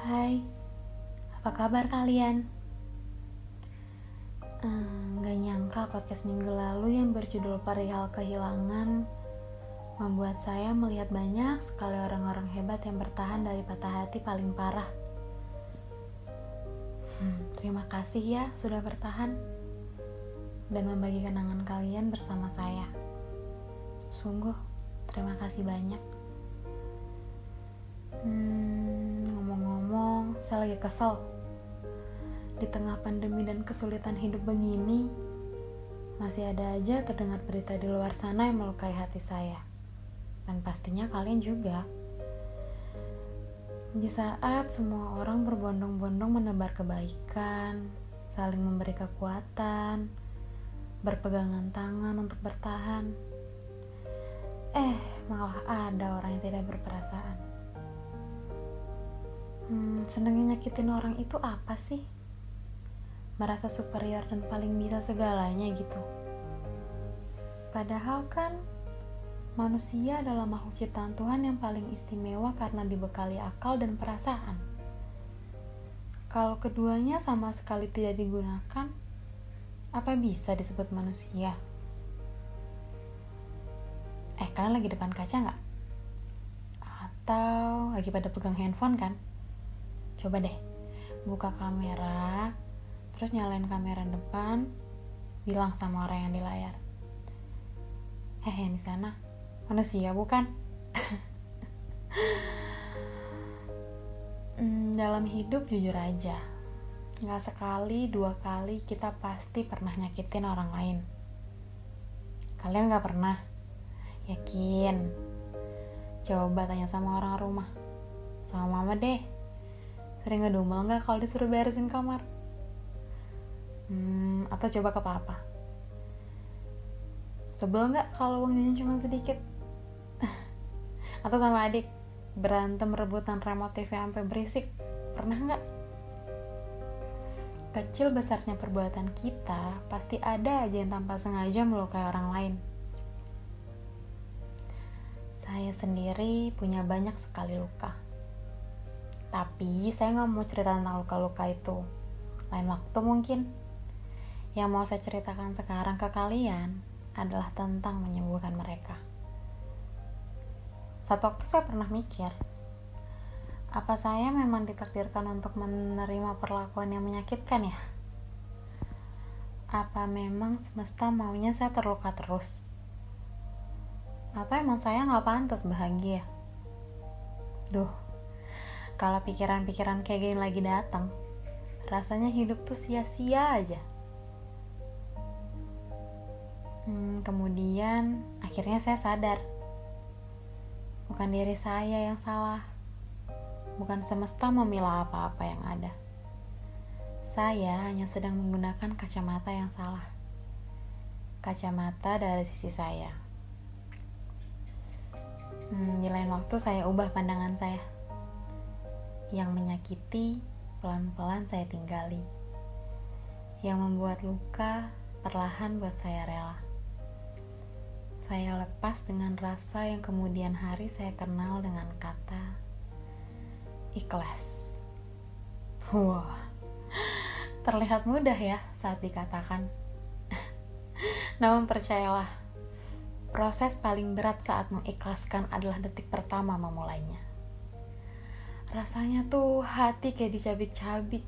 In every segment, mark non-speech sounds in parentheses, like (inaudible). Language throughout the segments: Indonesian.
Hai, apa kabar kalian? Hmm, gak nyangka podcast minggu lalu yang berjudul Perihal Kehilangan membuat saya melihat banyak sekali orang-orang hebat yang bertahan dari patah hati paling parah. Hmm, terima kasih ya sudah bertahan dan membagi kenangan kalian bersama saya. Sungguh, terima kasih banyak. Hmm, ngomong-ngomong, saya lagi kesel. Di tengah pandemi dan kesulitan hidup begini, masih ada aja terdengar berita di luar sana yang melukai hati saya. Dan pastinya kalian juga. Di saat semua orang berbondong-bondong menebar kebaikan, saling memberi kekuatan, berpegangan tangan untuk bertahan. Eh, malah ada orang yang tidak berperasaan. Hmm, senengnya nyakitin orang itu apa sih? Merasa superior dan paling bisa segalanya gitu. Padahal kan manusia adalah makhluk ciptaan Tuhan yang paling istimewa karena dibekali akal dan perasaan. Kalau keduanya sama sekali tidak digunakan, apa bisa disebut manusia? Eh, kalian lagi depan kaca nggak? Atau lagi pada pegang handphone kan? Coba deh, buka kamera, terus nyalain kamera depan, bilang sama orang yang di layar. Eh, yang di sana manusia bukan? (laughs) hmm, dalam hidup jujur aja, nggak sekali dua kali kita pasti pernah nyakitin orang lain. Kalian nggak pernah? Yakin? Coba tanya sama orang rumah, sama mama deh. Sering ngedumel nggak kalau disuruh beresin kamar? Hmm, atau coba ke papa. Sebel nggak kalau uang jajan cuma sedikit? (laughs) atau sama adik berantem rebutan remote TV sampai berisik? Pernah nggak? Kecil besarnya perbuatan kita, pasti ada aja yang tanpa sengaja melukai orang lain. Saya sendiri punya banyak sekali luka. Tapi saya nggak mau cerita tentang luka-luka itu. Lain waktu mungkin. Yang mau saya ceritakan sekarang ke kalian adalah tentang menyembuhkan mereka. Satu waktu saya pernah mikir, apa saya memang ditakdirkan untuk menerima perlakuan yang menyakitkan ya? Apa memang semesta maunya saya terluka terus? Atau emang saya nggak pantas bahagia? Duh, kalau pikiran-pikiran kayak gini lagi datang, rasanya hidup tuh sia-sia aja. Hmm, kemudian akhirnya saya sadar, bukan diri saya yang salah, bukan semesta memilah apa-apa yang ada. Saya hanya sedang menggunakan kacamata yang salah, kacamata dari sisi saya. Hmm, di lain waktu saya ubah pandangan saya. Yang menyakiti, pelan-pelan saya tinggali. Yang membuat luka, perlahan buat saya rela. Saya lepas dengan rasa yang kemudian hari saya kenal dengan kata ikhlas. Wah, terlihat mudah ya saat dikatakan. Namun percayalah, proses paling berat saat mengikhlaskan adalah detik pertama memulainya. Rasanya tuh hati kayak dicabik-cabik.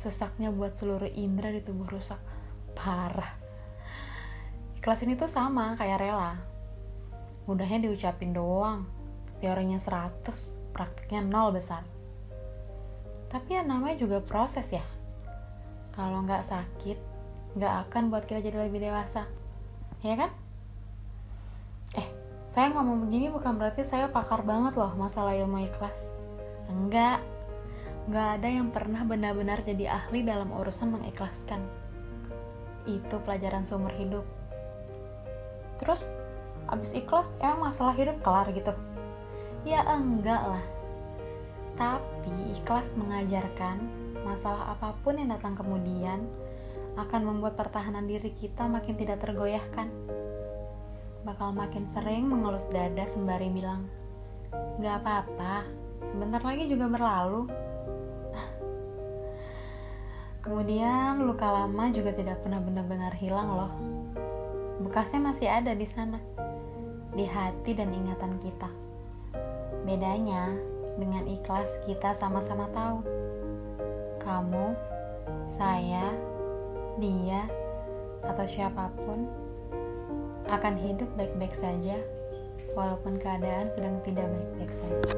Sesaknya buat seluruh indera di tubuh rusak. Parah. Ikhlas ini tuh sama kayak rela. Mudahnya diucapin doang. Teorinya 100, praktiknya nol besar. Tapi ya namanya juga proses ya. Kalau nggak sakit, nggak akan buat kita jadi lebih dewasa. Ya kan? Eh, saya ngomong begini bukan berarti saya pakar banget loh masalah ilmu ikhlas. Enggak. Enggak ada yang pernah benar-benar jadi ahli dalam urusan mengikhlaskan. Itu pelajaran seumur hidup. Terus, abis ikhlas, emang masalah hidup kelar gitu? Ya enggak lah. Tapi ikhlas mengajarkan masalah apa pun yang datang kemudian akan membuat pertahanan diri kita makin tidak tergoyahkan. Bakal makin sering mengelus dada sembari bilang, Gak apa-apa, sebentar lagi juga berlalu. (laughs) Kemudian luka lama juga tidak pernah benar-benar hilang loh. Bekasnya masih ada di sana, di hati dan ingatan kita. Bedanya, dengan ikhlas kita sama-sama tahu. Kamu, saya, dia, atau siapa pun akan hidup baik-baik saja walaupun keadaan sedang tidak baik-baik saja.